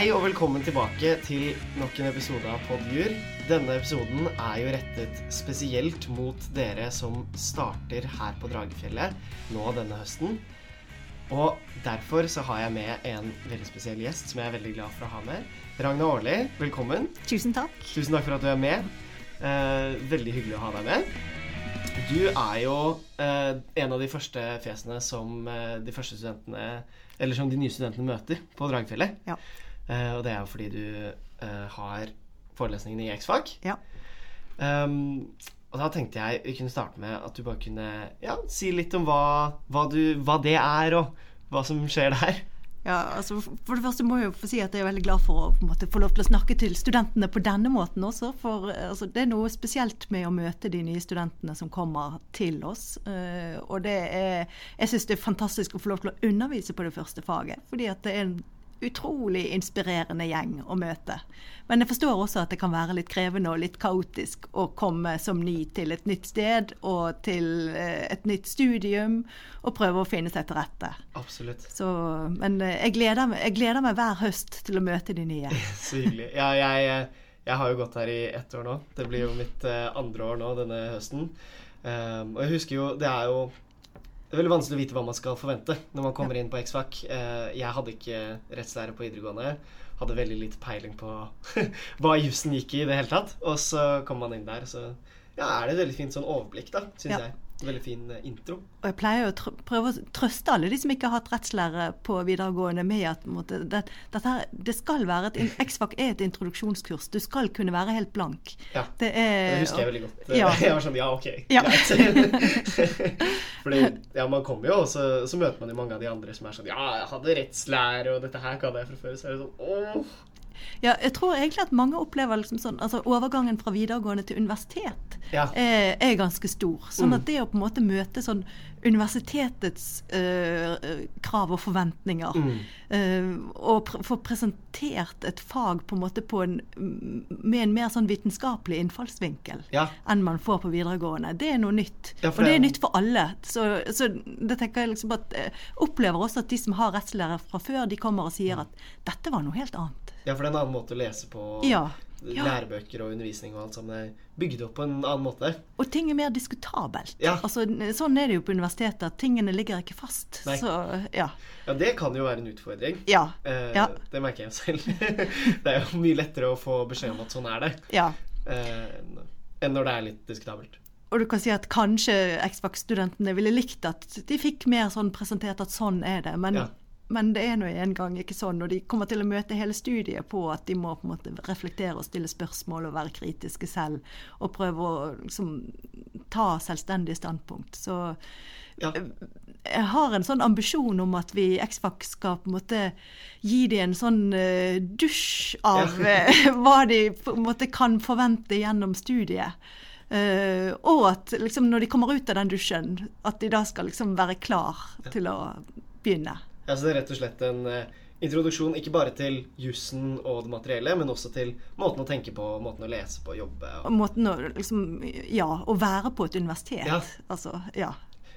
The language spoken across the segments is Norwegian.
Hei og velkommen tilbake til nok en episode av Podjur. Denne episoden er jo rettet spesielt mot dere som starter her på Dragefjellet nå denne høsten. Og derfor så har jeg med en veldig spesiell gjest som jeg er veldig glad for å ha med. Ragna Aarli, velkommen. Tusen takk. Tusen takk for at du er med. Eh, veldig hyggelig å ha deg med. Du er jo eh, en av de første fjesene som eh, de første studentene Eller som de nye studentene møter på Dragefjellet. Ja. Eh, og det er jo fordi du eh, har forelesningene i X-Fag. Ja. Um, og da tenkte jeg vi kunne starte med at du bare kunne ja, si litt om hva, hva, du, hva det er, og hva som skjer der. Ja, altså For det første må jeg jo få si at jeg er veldig glad for å på en måte, få lov til å snakke til studentene på denne måten også. For eh, altså, det er noe spesielt med å møte de nye studentene som kommer til oss. Uh, og det er Jeg syns det er fantastisk å få lov til å undervise på det første faget. Fordi at det er en utrolig inspirerende gjeng å møte. Men jeg forstår også at det kan være litt krevende og litt kaotisk å komme som ny til et nytt sted og til eh, et nytt studium og prøve å finne seg til rette. Absolutt. Så, men eh, jeg gleder, meg, jeg gleder meg hver høst til å møte de nye. Så hyggelig. Ja, jeg, jeg har jo gått her i ett år nå. Det blir jo mitt andre år nå denne høsten. Og jeg husker jo Det er jo det er veldig vanskelig å vite hva man skal forvente når man kommer inn på X-Fac. Uh, jeg hadde ikke rettslære på videregående. Hadde veldig lite peiling på hva jussen gikk i i det hele tatt. Og så kommer man inn der, så ja, er det et veldig fint sånn overblikk, da, syns Ja. jeg. Veldig fin uh, intro. Og jeg pleier å prøve å trøste alle de som ikke har hatt rettslære på videregående med at måte, det, her, det skal være et X-Fac er et introduksjonskurs. Du skal kunne være helt blank. Ja. Det er Det husker jeg veldig godt. Ja. Jeg var sånn ja, ok, Ja. greit. Fordi ja, man kommer jo, og så, så møter man jo mange av de andre som er sånn ja, jeg hadde rettslære, og dette her kan jeg fra før. Så er det sånn åh. Ja, jeg tror egentlig at mange opplever liksom sånn, altså overgangen fra videregående til universitet Ja. er, er ganske stor. Sånn Mm. at det å på en måte møte sånn universitetets øh, øh, krav og forventninger, Mm. øh, og pr få presentert et fag på en måte på en, med en mer sånn vitenskapelig innfallsvinkel Ja. enn man får på videregående, det er noe nytt. Ja, og det er nytt for alle. Så, så det tenker jeg liksom at jeg opplever også at de som har rettslærer fra før, de kommer og sier at dette var noe helt annet. Ja, for det er en annen måte å lese på. Ja. Ja. Lærebøker og undervisning og alt sammen er bygd opp på en annen måte. Og ting er mer diskutabelt. Ja. Altså, sånn er det jo på universitetet, at tingene ligger ikke fast. Så ja. Ja, det kan jo være en utfordring. Ja. Eh. Det merker jeg selv. det er jo mye lettere å få beskjed om at sånn er det, ja. eh, enn- når det er litt diskutabelt. Og du kan si at kanskje X-Fac-studentene ville likt at de fikk mer sånn presentert at sånn er det, men. Men det er nå en gang ikke sånn. Og de kommer til å møte hele studiet på at de må på en måte reflektere og stille spørsmål og være kritiske selv. Og prøve å liksom, ta selvstendige standpunkt. Så Ja. jeg har en sånn ambisjon om at vi i X-Fac skal på en måte gi dem en sånn uh, dusj av Ja. eh, hva de på en måte kan forvente gjennom studiet. Uh, og at liksom når de kommer ut av den dusjen, at de da skal liksom være klar til å begynne. Ja, så det er rett og slett en eh, introduksjon ikke bare til jussen og det materielle, men også til måten å tenke på, måten å lese på, jobbe og Og måten å liksom Ja, å være på et universitet. Ja. Altså, ja.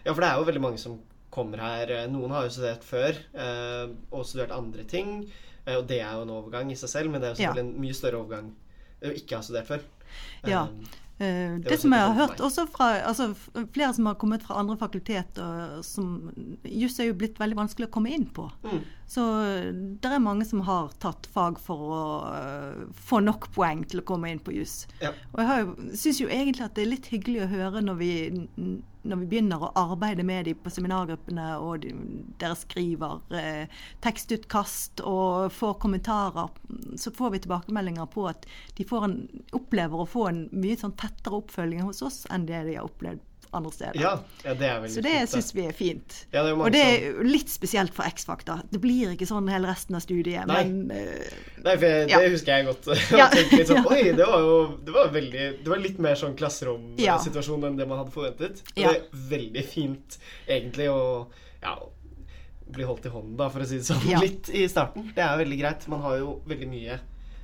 Ja, for det er jo veldig mange som kommer her. eh, Noen har jo studert før, eh, og studert andre ting. eh, Og det er jo en overgang i seg selv, men det er jo Ja. en mye større overgang å ikke ha studert før. Ja. Eh, Eh, var det som jeg har hørt også fra altså, flere som har kommet fra andre fakultet, og som Juss er jo blitt veldig vanskelig å komme inn på. Mm. Så det er mange som har tatt fag for å uh, få nok poeng til å komme inn på juss. Ja. Og jeg syns jo egentlig at det er litt hyggelig å høre når vi, når vi begynner å arbeide med dem på seminargruppene, og dere skriver eh, tekstutkast og får kommentarer, så får vi tilbakemeldinger på at de en, opplever å få en mye sånn tettere oppfølging hos oss enn det de har opplevd andre steder. Ja, ja, det Så det syns vi er fint. Ja, det er og det er litt spesielt for X-Fakta. Det blir ikke sånn hele resten av studiet, Nei. men uh, Nei, for jeg, det husker jeg godt. Ja. Jeg sånn, Oi, det var jo det var veldig Det var litt mer sånn klasseromsituasjon enn det man hadde forventet. Og Ja. Det er veldig fint, egentlig, å ja, bli holdt i hånden, da, for å si det sånn, litt i starten. Det er veldig greit. Man har jo veldig mye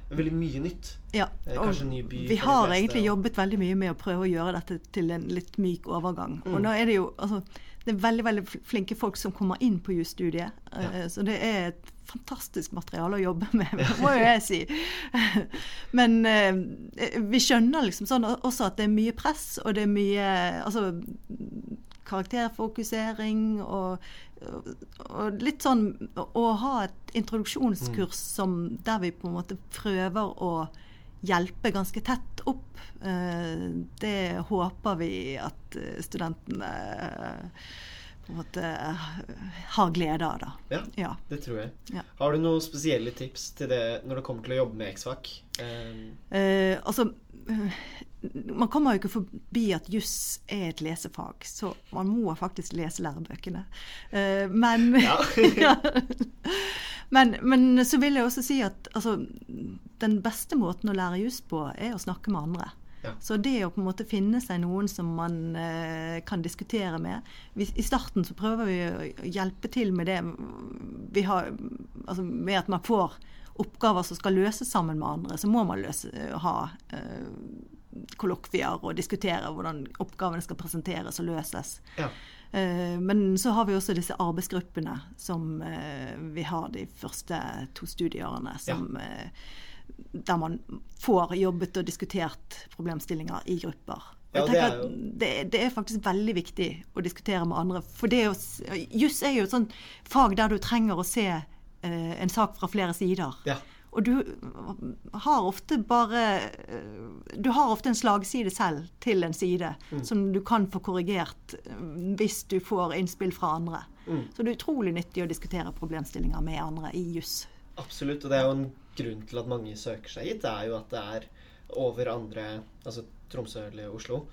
veldig mye nytt. Ja, Eh, og ny by vi har egentlig jobbet veldig mye med å prøve å gjøre dette til en litt myk overgang. Mm. Og nå er det jo altså, det er veldig veldig flinke folk som kommer inn på jusstudiet. Ja. Så det er et fantastisk materiale å jobbe med, må jo jeg si. Men eh, vi skjønner liksom sånn også at det er mye press, og det er mye altså, karakterfokusering og, og litt sånn å, ha et introduksjonskurs som, der vi på en måte prøver å hjelpe ganske tett opp. Eh, Det håper vi at eh, studentene på en måte ha har glede av, da. Ja, Ja. det tror jeg. Ja. Har du noen spesielle tips til det når det kommer til å jobbe med X-Fac? Eh, Eh, altså eh, Man kommer jo ikke forbi at juss er et lesefag, så man må faktisk lese lærebøkene. Eh, men, Ja. Ja. men Men så vil jeg også si at altså, den beste måten å lære juss på, er å snakke med andre. Ja. Så det å på en måte finne seg noen som man eh, kan diskutere med vi, I starten så prøver vi å hjelpe til med det vi har, altså med at man får oppgaver som skal løses sammen med andre. Så må man løse, ha eh, kollokvier og diskutere hvordan oppgavene skal presenteres og løses. ja. Eh, Men så har vi også disse arbeidsgruppene som eh, vi har de første to studieårene. Som, eh, Der man får jobbet og diskutert problemstillinger i grupper. Ja, det er jo- det, det er faktisk veldig viktig å diskutere med andre. For det å juss er jo et sånt fag der du trenger å se eh, en sak fra flere sider. ja. Og du har ofte bare eh, Du har ofte en slagside selv til en side Mm. som du kan få korrigert eh, hvis du får innspill fra andre. Mm. Så det er utrolig nyttig å diskutere problemstillinger med andre i juss. Absolutt. Og det er jo en grunn til at mange søker seg hit. Det er jo at det er over andre Altså Tromsø eller Oslo.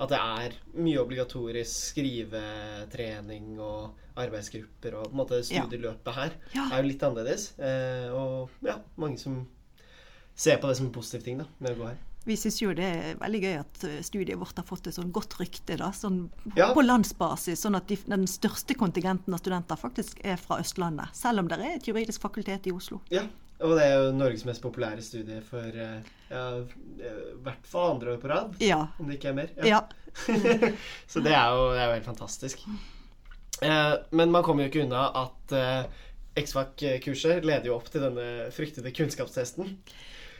At det er mye obligatorisk skrivetrening og arbeidsgrupper og på en måte studieløpet her Ja. er jo litt annerledes. Eh, og ja, mange som ser på det som en positiv ting da, med å gå her. Vi syns jo det er veldig gøy at eh, studiet vårt har fått et sånn godt rykte da, sånn Ja. på landsbasis. Sånn at de, den største kontingenten av studenter faktisk er fra Østlandet. Selv om det er et juridisk fakultet i Oslo. Ja, og det er jo Norges mest populære studie for eh, ja, i hvert fall andre år på rad, Ja. om det ikke er mer. ja. Så det er, jo, det er jo helt fantastisk. Eh, men man kommer jo ikke unna at eh, X-Fac-kurset leder jo opp til denne fryktede kunnskapstesten.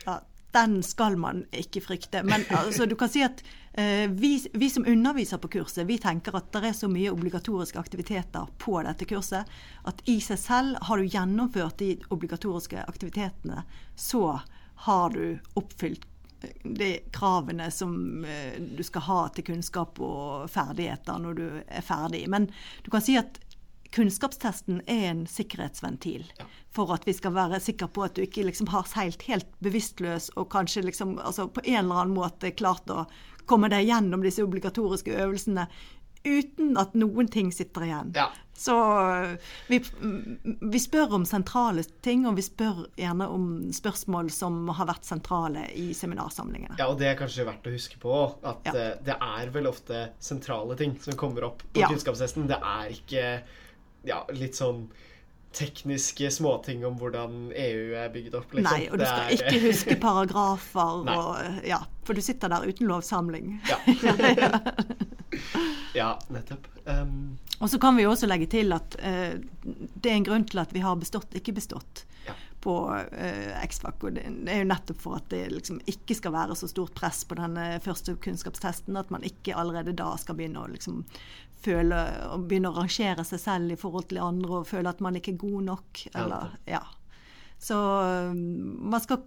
Ja, den skal man ikke frykte. Men altså, du kan si at eh, vi, vi som underviser på kurset, vi tenker at det er så mye obligatoriske aktiviteter på dette kurset at i seg selv har du gjennomført de obligatoriske aktivitetene, så har du oppfylt eh, de kravene som eh, du skal ha til kunnskap og ferdigheter når du er ferdig. Men du kan si at kunnskapstesten er en sikkerhetsventil Ja. For at vi skal være sikre på at du ikke liksom har seilt helt bevisstløs og kanskje liksom altså på en eller annen måte klart å komme deg gjennom disse obligatoriske øvelsene uten at noen ting sitter igjen. Ja. Så øh, vi, mm, vi spør om sentrale ting, og vi spør gjerne om spørsmål som har vært sentrale i seminarsamlingene. Ja, og det er kanskje verdt å huske på at Ja. eh, det er vel ofte sentrale ting som kommer opp på Ja. kunnskapshesten. Det er ikke ja, litt sånn tekniske småting om hvordan EU er bygget opp, liksom. Nei, og du skal er- ikke huske paragrafer og Ja, for du sitter der uten lovsamling. Ja. ja, nettopp. Um, Og så kan vi jo også legge til at uh, det er en grunn til at vi har bestått, ikke bestått på uh, X-Fac. Og det, det er jo nettopp for at det liksom ikke skal være så stort press på denne første kunnskapstesten, at man ikke allerede da skal begynne å liksom føle og begynne å rangere seg selv i forhold til andre og føle at man ikke er god nok. Eller, ja. Så um, man skal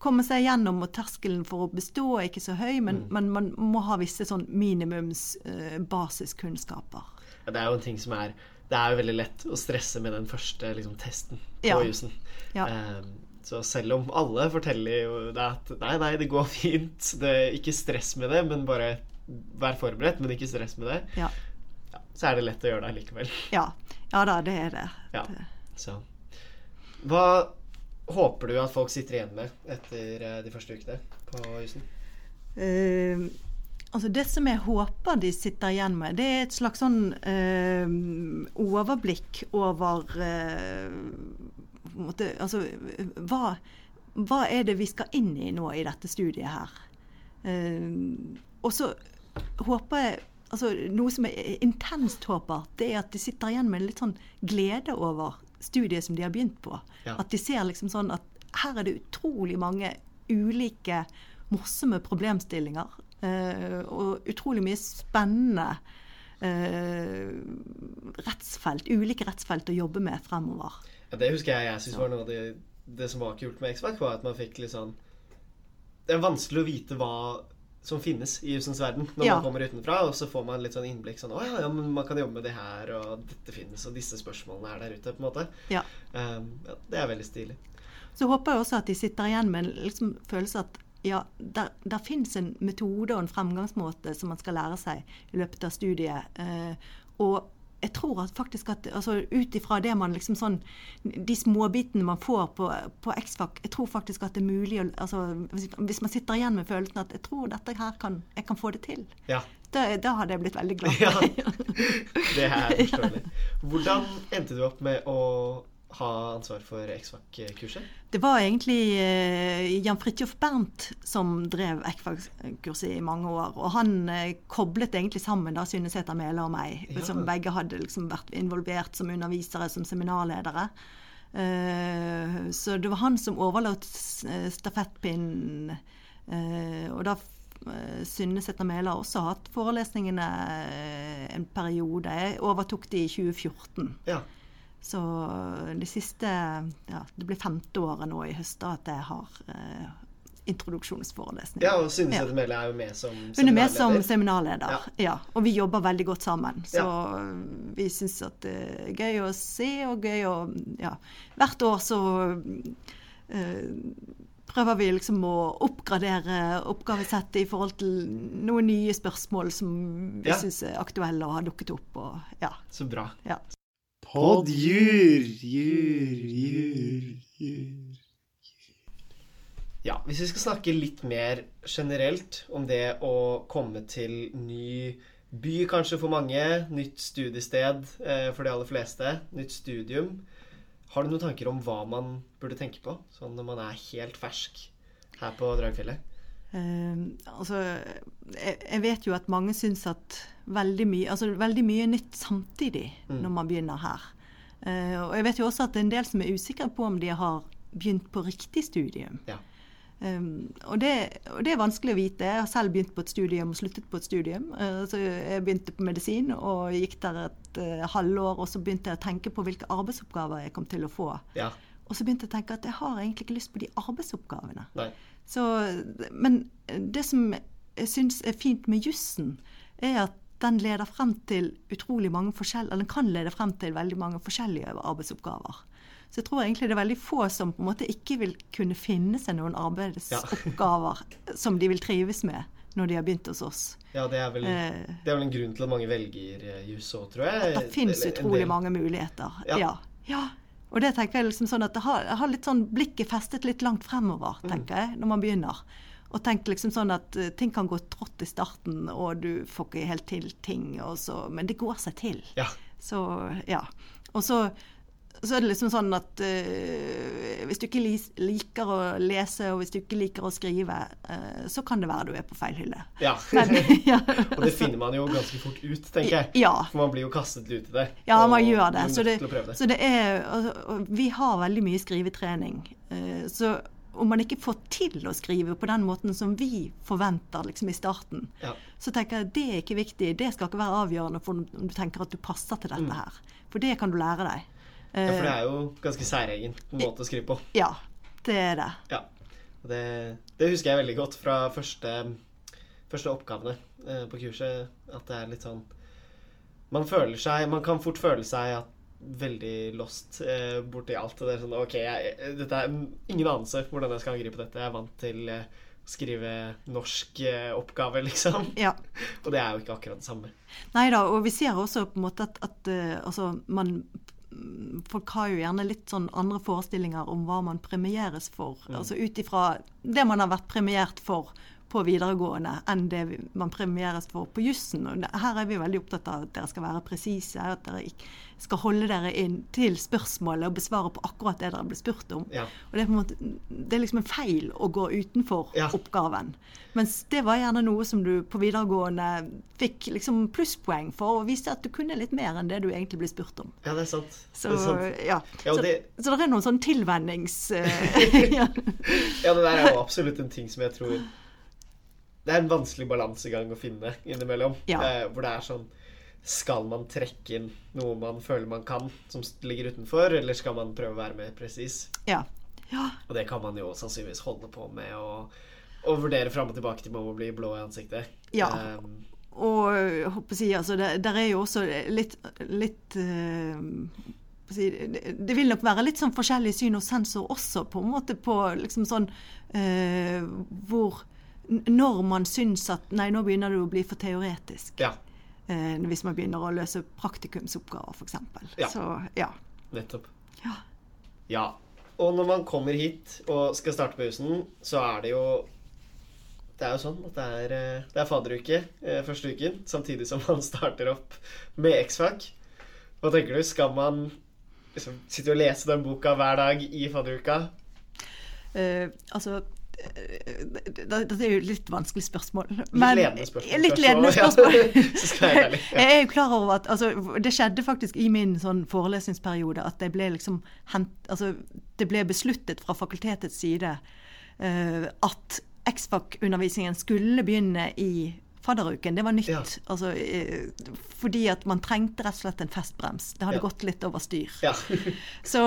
komme seg gjennom, og terskelen for å bestå er ikke så høy, men, Mm. men man må ha visse sånn minimums eh, basiskunnskaper. ja, det er jo en ting som er Det er jo veldig lett å stresse med den første liksom, testen på Ja. jussen. Ja. Um, så selv om alle forteller jo deg at nei, nei, det går fint, det ikke stress med det, men bare vær forberedt, men ikke stress med det, Ja. Så er det lett å gjøre det likevel. Ja. ja da, det er det. Ja. Så Hva håper du at folk sitter igjen med etter eh, de første ukene på jussen? Uh, altså det som jeg håper de sitter igjen med, det er et slags sånn uh, overblikk over uh, på måte, altså, hva, hva er det vi skal inn i nå i dette studiet her? Eh, og så håper jeg altså Noe som er intenst håper, det er at de sitter igjen med en litt sånn glede over studiet som de har begynt på. Ja. At de ser liksom sånn at her er det utrolig mange ulike morsomme problemstillinger. Uh, og utrolig mye spennende uh, rettsfelt, ulike rettsfelt å jobbe med fremover. Ja, det husker jeg jeg syns var noe av det, det som var kult med X-Fac, var at man fikk litt sånn Det er vanskelig å vite hva som finnes i jusens verden når Ja. man kommer utenfra, og så får man litt sånn innblikk sånn Å ja, ja, men man kan jobbe med det her, og dette finnes, og disse spørsmålene er der ute, på en måte. Ja. Um, ja, det er veldig stilig. Så håper jeg også at de sitter igjen med en liksom, følelse at ja, der, der finnes en metode og en fremgangsmåte som man skal lære seg i løpet av studiet. Uh, og jeg tror at faktisk at altså, ut ifra det man liksom sånn De småbitene man får på, på X-Fac, jeg tror faktisk at det er mulig å altså, hvis- man sitter igjen med følelsen at jeg tror dette her kan jeg kan få det til, Ja. da, da hadde jeg blitt veldig glad. Ja. Det er forståelig. Hvordan endte du opp med å ha ansvar for X-Fac-kurset? Det var egentlig eh, Jan Fridtjof Bernt som drev ECFAG-kurset i mange år. Og han eh, koblet egentlig sammen da Synnesæter Mæle og meg, Ja. som begge hadde liksom vært involvert som undervisere, som seminarledere. Eh, så det var han som overlot eh, stafettpinnen. Eh, og da Synne Synnesæter Mæhle har også hatt forelesningene eh, en periode. Jeg overtok de i 2014. Ja. Så det siste ja, Det blir femte året nå i høst da, at jeg har eh, introduksjonsforelesning. ja, og Synne Mæhle er jo med som seminarleder. Hun er med som seminarleder. seminarleder, Ja. ja. Og vi jobber veldig godt sammen. Så Ja. vi syns at det er gøy å se, og gøy å Ja. Hvert år så eh, prøver vi liksom å oppgradere oppgavesettet i forhold til noen nye spørsmål som vi Ja. syns er aktuelle og har dukket opp. Og, ja, Så bra. ja. Podjur, jur, jur, jur. Ja, hvis vi skal snakke litt mer generelt om det å komme til ny by, kanskje for mange, nytt studiested eh, for de aller fleste, nytt studium. Har du noen tanker om hva man burde tenke på, sånn når man er helt fersk her på Dragfjellet? Eh, altså, jeg, jeg vet jo at mange syns at veldig mye, altså, veldig mye nytt samtidig Mm. når man begynner her. Eh, og jeg vet jo også at det er en del som er usikre på om de har begynt på riktig studium. Ja. Um, og, det, og det er vanskelig å vite. Jeg har selv begynt på et studium og sluttet på et studium. Uh, så jeg begynte på medisin og gikk der et uh, halvår. Og så begynte jeg å tenke på hvilke arbeidsoppgaver jeg kom til å få. Ja. Og så begynte jeg å tenke at jeg har egentlig ikke lyst på de arbeidsoppgavene. Nei. Så, men det som jeg syns er fint med jussen, er at den leder frem til utrolig mange forskjell, eller den kan lede frem til veldig mange forskjellige arbeidsoppgaver. Så jeg tror egentlig det er veldig få som på en måte ikke vil kunne finne seg noen arbeidsoppgaver som de vil trives med når de har begynt hos oss. Ja, det er vel, Eh. det er vel en grunn til at mange velger eh, juss òg, tror jeg. At Det finnes Eller utrolig mange muligheter. Ja. Ja. ja. Og det tenker jeg liksom sånn at det har, jeg har litt sånn blikket festet litt langt fremover, Mm. tenker jeg, når man begynner. Og tenker liksom sånn at eh, ting kan gå trått i starten, og du får ikke helt til ting, og så, men det går seg til. Ja. Så ja. Og så, så er det liksom sånn at uh, hvis du ikke liker å lese, og hvis du ikke liker å skrive, uh, så kan det være du er på feil hylle. ja. Men, ja. Og det finner man jo ganske fort ut, tenker jeg. Ja. For man blir jo kastet ut i det. Ja, man gjør det. Så det, det. så det er altså, Vi har veldig mye skrivetrening. Uh, Så om man ikke får til å skrive på den måten som vi forventer liksom i starten, Ja. så tenker jeg at det er ikke viktig. Det skal ikke være avgjørende for om du tenker at du passer til dette her. For det kan du lære deg. Ja, for det Eh, er jo ganske særegen måte å skrive på. Ja, det er det. Ja. Det, det husker jeg veldig godt fra første, første oppgavene eh, på kurset. At det er litt sånn Man føler seg Man kan fort føle seg at veldig lost eh, borti alt. Det er sånn OK, jeg, dette er ingen anelse hvordan jeg skal angripe dette. Jeg er vant til eh, å skrive norsk eh, oppgave, liksom. Ja. Og det er jo ikke akkurat det samme. Nei da, og vi ser også på en måte at, at uh, altså, man Folk har jo gjerne litt sånn andre forestillinger om hva man premieres for. Altså ut ifra det man har vært premiert for på videregående enn det man premieres for på jussen. Og her er vi veldig opptatt av at dere skal være presise, at dere ikke skal holde dere inn til spørsmålet og besvare på akkurat det dere ble spurt om. Ja. Og det er, på en måte, det er liksom en feil å gå utenfor Ja. oppgaven. Mens det var gjerne noe som du på videregående fikk liksom plusspoeng for, og viste at du kunne litt mer enn det du egentlig ble spurt om. Ja, det er sant. Så, det er sant. ja. Så, det- så det er noen sånn tilvennings... eh, ja. Ja, det der er jo absolutt en ting som jeg tror Det er en vanskelig balansegang å finne innimellom. Ja. Eh, hvor det er sånn Skal man trekke inn noe man føler man kan, som ligger utenfor, eller skal man prøve å være mer presis? ja. ja. Og det kan man jo sannsynligvis holde på med å, å vurdere fram og tilbake til man må bli blå i ansiktet. Ja. Um, Og håper si, altså, det, der er jo også litt, litt uh, det, vil nok være litt sånn forskjellig syn hos sensor også, på en måte på liksom sånn eh, hvor Når man syns at Nei, nå begynner det å bli for teoretisk. ja, Eh, hvis man begynner å løse praktikumsoppgaver, f.eks. Ja. Så ja. nettopp. ja. Ja. Og når man kommer hit og skal starte på Husen, så er det jo Det er jo sånn at det er, eh, det er fadderuke eh, første uken, samtidig som man starter opp med X-Fac. Hva tenker du? Skal man liksom sitte og lese den boka hver dag i fadderuka? Eh, altså eh, det, det er jo litt vanskelig spørsmål. Litt ledende spørsmål. Litt ledende spørsmål. jeg er jo klar over at altså, Det skjedde faktisk i min sånn forelesningsperiode at det ble liksom altså, Det ble besluttet fra fakultetets side uh, at X-FAC-undervisningen skulle begynne i fadderuken. Det var nytt. Ja. Altså, eh, fordi at man trengte rett og slett en festbrems. Det hadde Ja. gått litt over styr. Ja. Så,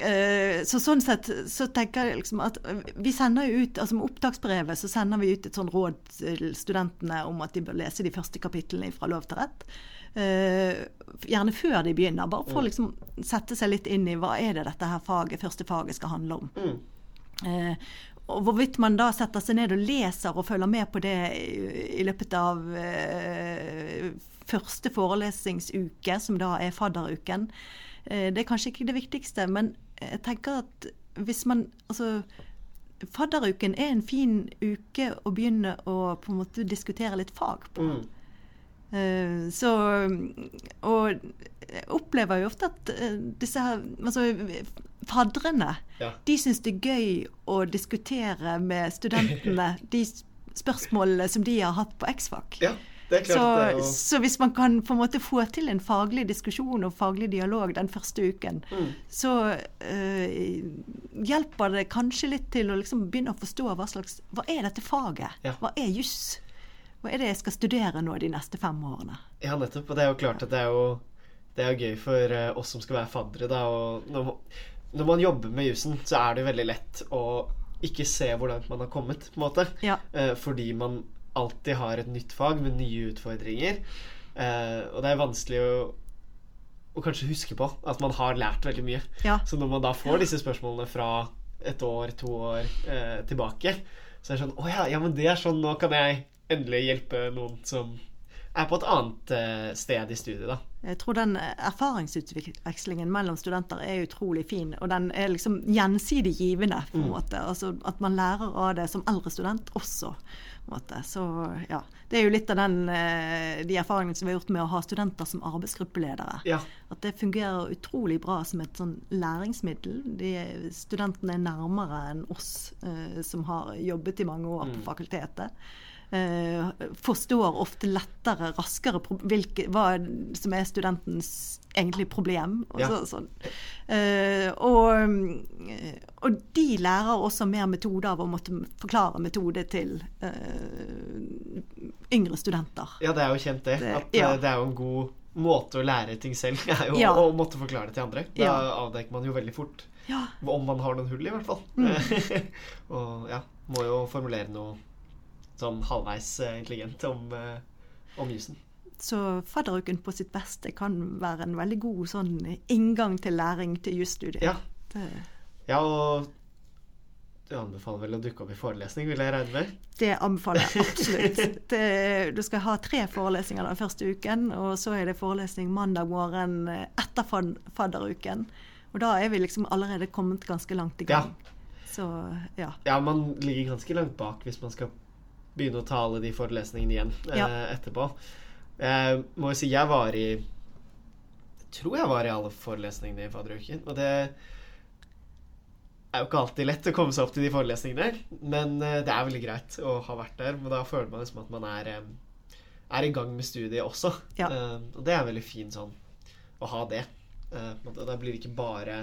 eh, så sånn sett så tenker jeg liksom at vi sender jo ut altså Med opptaksbrevet så sender vi ut et sånn råd til studentene om at de bør lese de første kapitlene fra Lov til rett. Eh, gjerne før de begynner, bare for å liksom sette seg litt inn i hva er det dette her faget, første faget skal handle om. Mm. Og hvorvidt man da setter seg ned og leser og følger med på det i løpet av eh, første forelesningsuke, som da er fadderuken, eh, det er kanskje ikke det viktigste. Men jeg tenker at hvis man Altså, fadderuken er en fin uke å begynne å på en måte diskutere litt fag på. Mm. Eh, Så Og jeg opplever jo ofte at eh, disse her Altså faddrene, Ja. de syns det er gøy å diskutere med studentene de spørsmålene som de har hatt på X-Fac. ja. Så, er så hvis man kan på en måte få til en faglig diskusjon og faglig dialog den første uken, Mm. så eh, hjelper det kanskje litt til å liksom begynne å forstå hva slags Hva er dette faget? Ja. Hva er juss? Hva er det jeg skal studere nå de neste fem årene? Ja, nettopp. Og det er jo klart at det er jo, det er jo gøy for eh, oss som skal være faddere, da. Og når man, når man jobber med jussen, så er det jo veldig lett å ikke se hvor langt man har kommet, på en måte. Ja. Eh, fordi man alltid har et nytt fag med nye utfordringer. Eh, og det er vanskelig å, å kanskje huske på at man har lært veldig mye. Ja. Så når man da får disse spørsmålene fra et år, to år eh, tilbake, så er det sånn Å ja, ja, men det er sånn, nå kan jeg endelig hjelpe noen som er på et annet eh, sted i studiet, da. Jeg tror den erfaringsutvekslingen mellom studenter er utrolig fin, og den er liksom gjensidig givende, på en måte. Altså at man lærer av det som eldre student også. På en måte. Så ja. Det er jo litt av den, eh, de erfaringene som vi har gjort med å ha studenter som arbeidsgruppeledere. Ja. At det fungerer utrolig bra som et sånn læringsmiddel. De, studentene er nærmere enn oss eh, som har jobbet i mange år på fakultetet. Eh, forstår ofte lettere, raskere hvilke, hva som er studentens egentlige problem. Og, Ja. så, sånn. uh, og, og de lærer også mer metode av å måtte forklare metode til uh, yngre studenter. ja, det er jo kjent det. At ja. det er jo en god måte å lære ting selv, er jo Ja. å måtte forklare det til andre. Da Ja. avdekker man jo veldig fort Ja. om man har noen hull, i hvert fall. Mm. og ja, må jo formulere noe sånn halvveis eh, intelligent om, eh, om jussen. Så fadderuken på sitt beste kan være en veldig god sånn inngang til læring til jusstudiet. Ja. Det, Ja, og du anbefaler vel å dukke opp i forelesning, vil jeg regne med? det anbefaler jeg absolutt. Det, du skal ha tre forelesninger den første uken, og så er det forelesning mandag morgen etter fadderuken. Og da er vi liksom allerede kommet ganske langt i gang. Så ja. Ja, man ligger ganske langt bak hvis man skal begynne å ta alle de forelesningene igjen eh, etterpå. Jeg må jo si jeg var i tror jeg var i alle forelesningene i fadderuken. Og det er jo ikke alltid lett å komme seg opp til de forelesningene, men eh, det er veldig greit å ha vært der. Men da føler man liksom at man er, eh, er i gang med studiet også. Ja. Eh, og det er veldig fint sånn å ha det. Eh, på da blir det ikke bare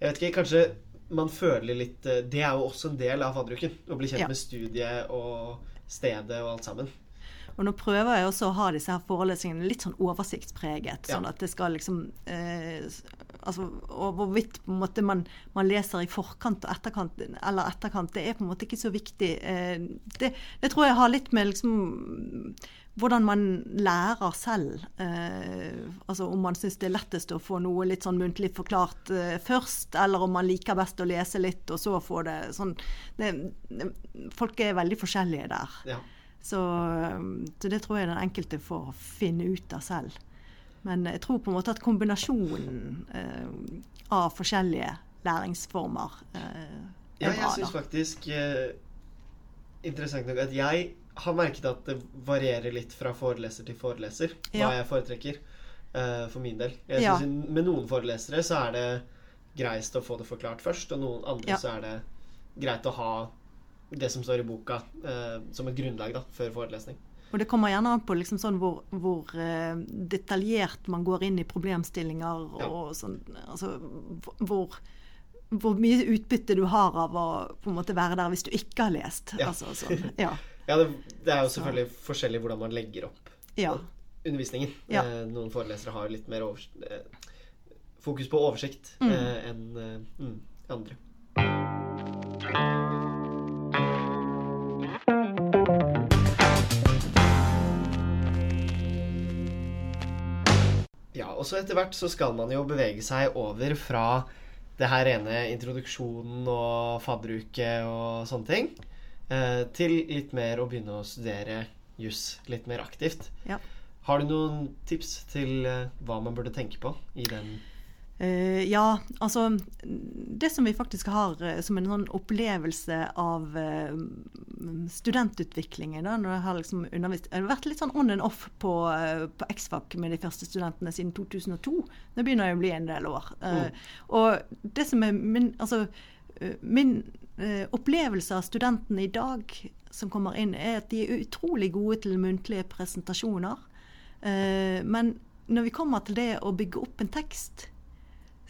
Jeg vet ikke, kanskje man føler litt eh, Det er jo også en del av fadderuken. Å bli kjent Ja. med studiet og stedet og alt sammen. Og nå prøver jeg også å ha disse her forelesningene litt sånn oversiktspreget. Ja. Sånn at det skal liksom eh, altså, Og hvorvidt på en måte man, man leser i forkant og etterkant, eller etterkant, det er på en måte ikke så viktig. Eh, det, det tror jeg har litt med liksom hvordan man lærer selv. Eh, altså om man syns det er lettest å få noe litt sånn muntlig forklart eh, først, eller om man liker best å lese litt, og så få det sånn det, det, Folk er veldig forskjellige der. Ja. Så, så det tror jeg den enkelte får finne ut av selv. Men jeg tror på en måte at kombinasjonen eh, av forskjellige læringsformer eh, Ja, er jeg bra. syns faktisk eh, Interessant nok at jeg har merket at det varierer litt fra foreleser til foreleser hva Ja. jeg foretrekker Uh, for min del. Ja. Med noen forelesere så er det greist å få det forklart først, og noen andre Ja. så er det greit å ha det som står i boka uh, som et grunnlag da, før forelesning. Og det kommer gjerne an på liksom sånn hvor, hvor uh, detaljert man går inn i problemstillinger og sånn Altså hvor, hvor mye utbytte du har av å på en måte være der hvis du ikke har lest. Ja. Altså, sånn, ja. Ja, det, det er jo Så- selvfølgelig forskjellig hvordan man legger opp ja. undervisningen. Ja. Eh, noen forelesere har litt mer eh, fokus på oversikt Mm. eh, enn eh, mm, andre. Ja, og så etter hvert så skal man jo bevege seg over fra det her rene introduksjonen og fadderuke og sånne ting, til litt mer å begynne å studere juss litt mer aktivt. Ja. Har du noen tips til eh, hva man burde tenke på i den Uh, ja, altså Det som vi faktisk har eh, som en sånn opplevelse av uh, studentutviklingen da, når jeg har liksom undervist, Jeg har vært litt sånn on and off på, eh, på X-Fac med de første studentene siden 2002. Det begynner jo å bli en del år. Mm. Og det som er min, altså, eh, min eh, opplevelse av studentene i dag som kommer inn, er at de er utrolig gode til muntlige presentasjoner. Eh, men når vi kommer til det å bygge opp en tekst,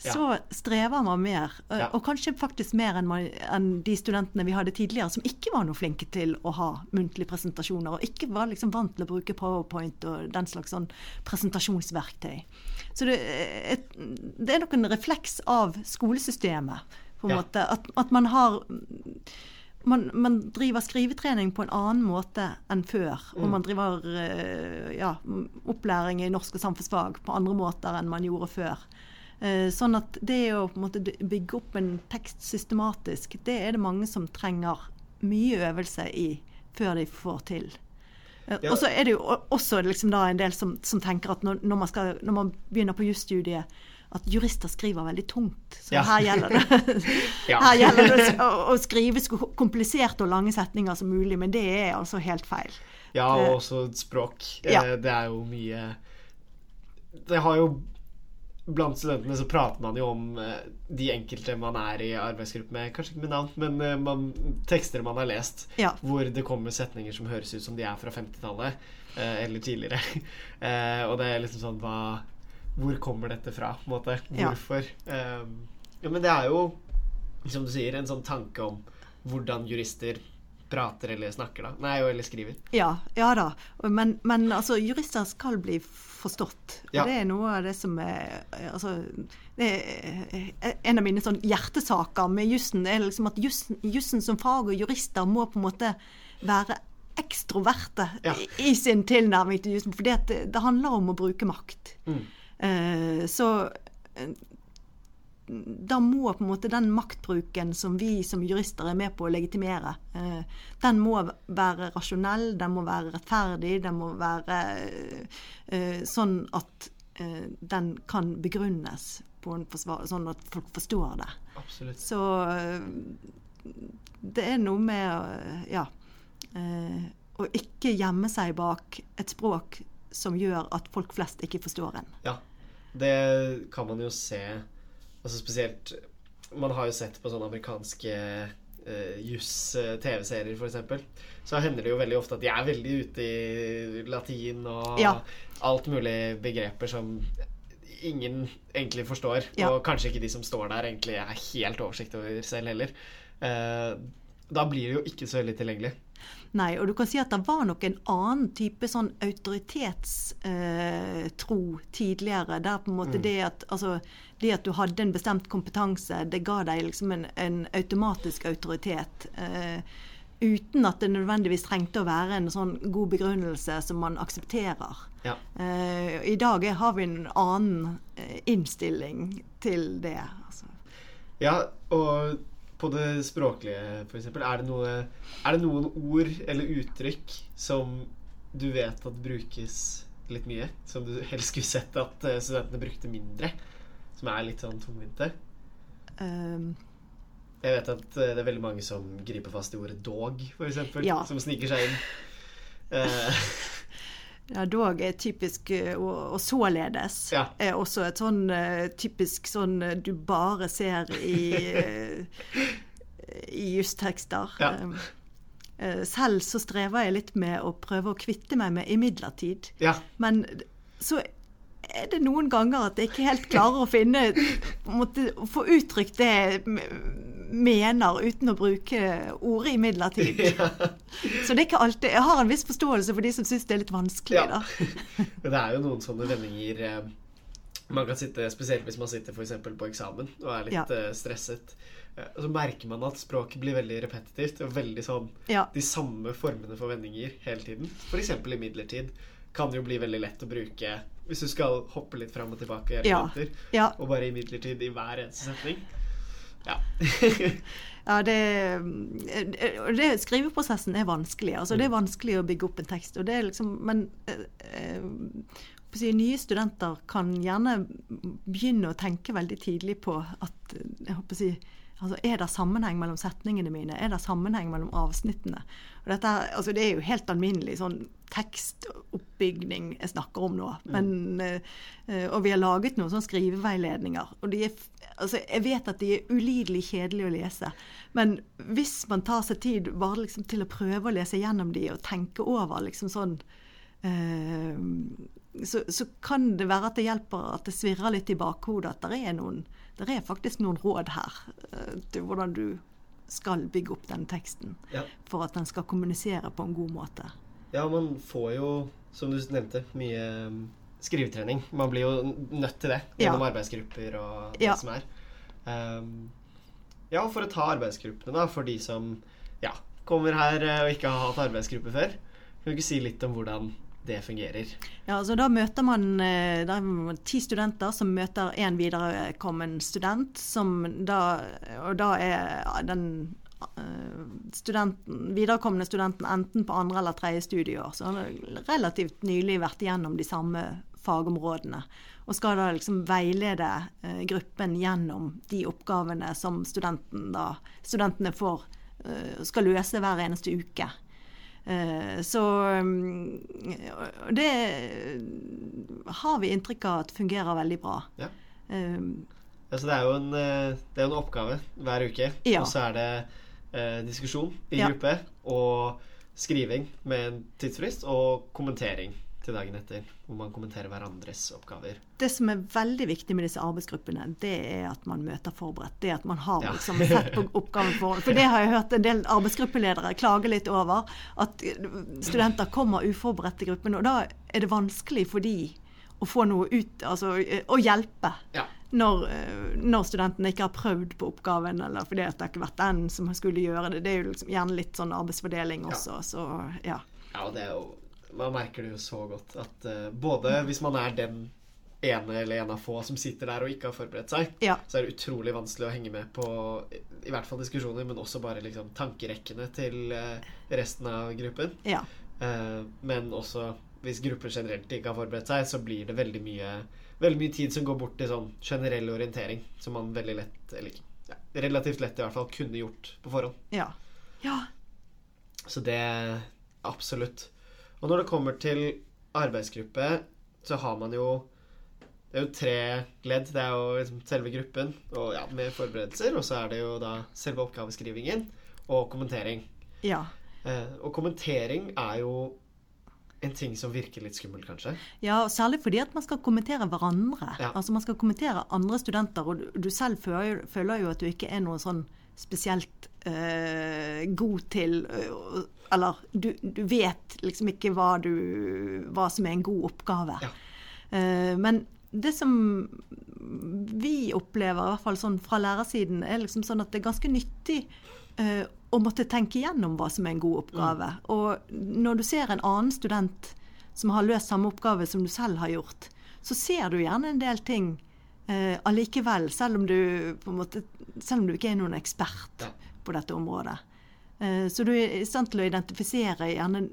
så strever man mer. eh, Ja. Og kanskje faktisk mer enn, man, enn de studentene vi hadde tidligere, som ikke var noe flinke til å ha muntlige presentasjoner, og ikke var liksom vant til å bruke powerpoint og den slags sånn presentasjonsverktøy. Så det, et, det er nok en refleks av skolesystemet, på en Ja. måte. At, at man har man, man driver skrivetrening på en annen måte enn før. Og Mm. man driver eh, ja, opplæring i norsk og samfunnsfag på andre måter enn man gjorde før. Eh, Sånn at det å bygge opp en tekst systematisk, det er det mange som trenger mye øvelse i før de får til. Eh, Ja. Og så er det jo også liksom en del som, som tenker at når, når, man skal, når man begynner på jusstudiet, at jurister skriver veldig tungt. Så Ja. her gjelder det, Ja. her gjelder det å, å skrive så kompliserte og lange setninger som mulig, men det er altså helt feil. Ja, og også språk. Ja. Eh, Det er jo mye Det har jo Blant studentene så prater man jo om eh, de enkelte man er i arbeidsgruppe med. Kanskje ikke med navn, men eh, man, tekster man har lest. Hvor det kommer setninger som høres ut som de er fra 50-tallet. eh, Eller tidligere. Eh, Og det er liksom sånn hva Hvor kommer dette fra? på en måte? Ja. Hvorfor? Eh, Ja, men det er jo, som du sier, en sånn tanke om hvordan jurister prater eller snakker, da. Nei, eller skriver. Ja, ja da. Men, men altså, jurister skal bli forstått. Og Ja. Det er noe av det som er altså, det er En av mine sånn hjertesaker med jussen er liksom at jussen, jussen som fag og jurister må på en måte være ekstroverte Ja. i, i sin tilnærming til jussen. For det, det handler om å bruke makt. Mm. Eh, så eh, da må på en måte den maktbruken som vi som jurister er med på å legitimere, eh, den må være rasjonell, den må være rettferdig, den må være sånn at den kan begrunnes på en forsvar, sånn at folk forstår det. Absolutt. Så det er noe med ja, å ikke gjemme seg bak et språk som gjør at folk flest ikke forstår en. Ja, det kan man jo se. Altså spesielt Man har jo sett på sånne amerikanske uh, juss-TV-serier, f.eks. Så hender det jo veldig ofte at de er veldig ute i latin og Ja. alt mulig begreper som ingen egentlig forstår. Ja. Og kanskje ikke de som står der, egentlig er helt oversikt over selv heller. Uh, da blir det jo ikke så veldig tilgjengelig. Nei, og du kan si at det var nok en annen type sånn autoritetstro eh, tidligere. Der på en måte det at altså, det at du hadde en bestemt kompetanse, det ga deg liksom en, en automatisk autoritet. Eh, uten at det nødvendigvis trengte å være en sånn god begrunnelse som man aksepterer. Ja. Eh, I dag har vi en annen eh, innstilling til det. Altså. Ja, og på det språklige, eksempel, er det, noe, er det noen ord eller uttrykk som du vet at brukes litt mye? Som du helst skulle sett at eh, studentene brukte mindre? Som er litt sånn tungvinte? Um, Jeg vet at eh, det er veldig mange som griper fast i ordet 'dog', eksempel. Ja. Som sniker seg inn. Eh, Ja, dog er typisk, eh, og, og således Ja. er også et sånn eh, typisk sånn eh, du bare ser i, i justekster. Ja. Um, eh, selv så strever jeg litt med å prøve å kvitte meg med 'imidlertid'. ja. Men så er det noen ganger at jeg ikke helt klarer å finne måtte å Få uttrykt det mener uten å bruke ordet 'imidlertid'. Så det er ikke alltid Jeg har en viss forståelse for de som syns det er litt vanskelig, Ja. da. Men det er jo noen sånne vendinger eh, man kan sitte, Spesielt hvis man sitter eksempel på eksamen og er litt Ja. eh, stresset. Eh, og så merker man at språket blir veldig repetitivt og veldig sånn Ja. de samme formene for vendinger hele tiden. F.eks. imidlertid kan det jo bli veldig lett å bruke hvis du skal hoppe litt fram og tilbake i Ja. Ja. og bare imidlertid i hver eneste setning. Ja. Ja, det, eh, det, Skriveprosessen er vanskelig. altså Det er vanskelig å bygge opp en tekst. og det er liksom, Men eh, eh, si, nye studenter kan gjerne begynne å tenke veldig tidlig på at eh, jeg håper å si, altså Er det sammenheng mellom setningene mine? Er det sammenheng mellom avsnittene? Dette, altså Det er jo helt alminnelig sånn tekstoppbygning jeg snakker om nå. Men, mm. og vi har laget noen sånn skriveveiledninger. og de er, altså Jeg vet at de er ulidelig kjedelige å lese. Men hvis man tar seg tid bare liksom til å prøve å lese gjennom de og tenke over liksom sånn eh, så, så kan det være at det hjelper at det svirrer litt i bakhodet at det er, noen, det er faktisk noen råd her til hvordan du skal bygge opp den teksten ja. for at den skal kommunisere på en god måte. Ja, man får jo, som du nevnte, mye um, skrivetrening. Man blir jo nødt til det gjennom Ja. arbeidsgrupper og det Ja. som er. Um, ja, for å ta arbeidsgruppene, da, for de som ja, kommer her eh, og ikke har hatt arbeidsgruppe før. Kan du ikke si litt om hvordan det fungerer? Ja, altså Da møter man eh, da ti studenter som møter én viderekommen student. Som da, og da er den eh, studenten, viderekomne studenten enten på andre eller tredje studieår. Så han har relativt nylig vært igjennom de samme fagområdene. Og skal da liksom veilede eh, gruppen gjennom de oppgavene som studenten da, studentene får, skal løse hver eneste uke. Eh, Så mm, det har vi inntrykk av at fungerer veldig bra. Ja. Altså, det er jo en, eh, det er en oppgave hver uke, Ja. og så er det eh, diskusjon i Ja. gruppe og skriving med en tidsfrist og kommentering til dagen etter, hvor man kommenterer hverandres oppgaver. Det som er veldig viktig med disse arbeidsgruppene, det er at man møter forberedt. Det at man har Ja. liksom sett på oppgaven for For det har jeg hørt en del arbeidsgruppeledere klage litt over. At studenter kommer uforberedt til gruppen, og da er det vanskelig for de å få noe ut Altså å hjelpe. Ja. Når, når studentene ikke har prøvd på oppgaven, eller fordi det har ikke vært den som skulle gjøre det. Det er jo liksom gjerne litt sånn arbeidsfordeling også, så ja. Ja, og det er jo Man merker det jo så godt at uh, både hvis man er den ene eller en av få som sitter der og ikke har forberedt seg, Ja. så er det utrolig vanskelig å henge med på i, hvert fall diskusjoner, men også bare liksom tankerekkene til uh, resten av gruppen. ja. Uh, men også hvis grupper generelt ikke har forberedt seg, så blir det veldig mye, veldig mye tid som går bort til sånn generell orientering, som man veldig lett, eller ja, relativt lett i hvert fall, kunne gjort på forhånd. Ja. ja. Så det Absolutt. Og når det kommer til arbeidsgruppe, så har man jo Det er jo tre ledd. Det er jo liksom selve gruppen og ja, med forberedelser, og så er det jo da selve oppgaveskrivingen og kommentering. Ja. Eh, og kommentering er jo en ting som virker litt skummelt, kanskje. Ja, og særlig fordi at man skal kommentere hverandre. Ja. Altså Man skal kommentere andre studenter, og du, du selv føler, føler jo at du ikke er noe sånn spesielt eh, god til øh, Eller du, du vet liksom ikke hva, du, hva som er en god oppgave. Ja. Eh, men det som vi opplever, i hvert fall sånn fra lærersiden, er liksom sånn at det er ganske nyttig eh, å måtte tenke igjennom hva som er en god oppgave. Og når du ser en annen student som har løst samme oppgave som du selv har gjort, så ser du gjerne en del ting eh, allikevel, selv om du måte, selv om du ikke er noen ekspert Ja. På dette området. Eh, så du er i stand til å identifisere gjerne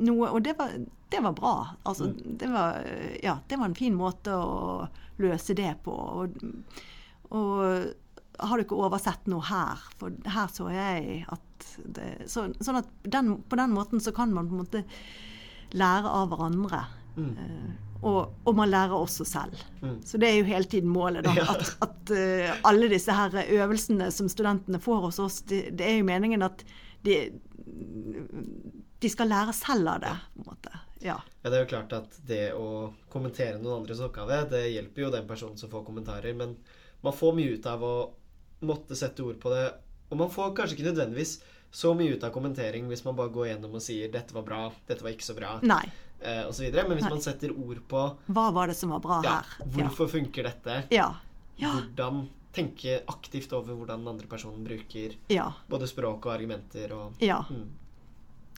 noe, og det var, det var bra. Altså, det, var, eh, ja, det var en fin måte å løse det på. Og, og har du ikke oversett noe her? For her så jeg at det, så, Sånn at den, på den måten så kan man på en måte lære av hverandre. Eh, og, og man lærer også selv. Så det er jo hele tiden målet. da, Ja. At, at uh, alle disse her øvelsene som studentene får hos oss, det, det er jo meningen at de, de skal lære selv av det. på en måte. Ja. Ja, det er jo klart at det å kommentere noen andres oppgave, det hjelper jo den personen som får kommentarer, men man får mye ut av å måtte sette ord på det, og man får kanskje ikke nødvendigvis så mye ut av kommentering hvis man bare går gjennom og sier 'dette var bra', 'dette var ikke så bra', Nei. Eh, videre. Men hvis Nei. man setter ord på Hva var det som var bra ja, her? hvorfor funker dette, Ja. Ja. hvordan tenke aktivt over hvordan den andre personen bruker ja. både språk og argumenter og ja. mm.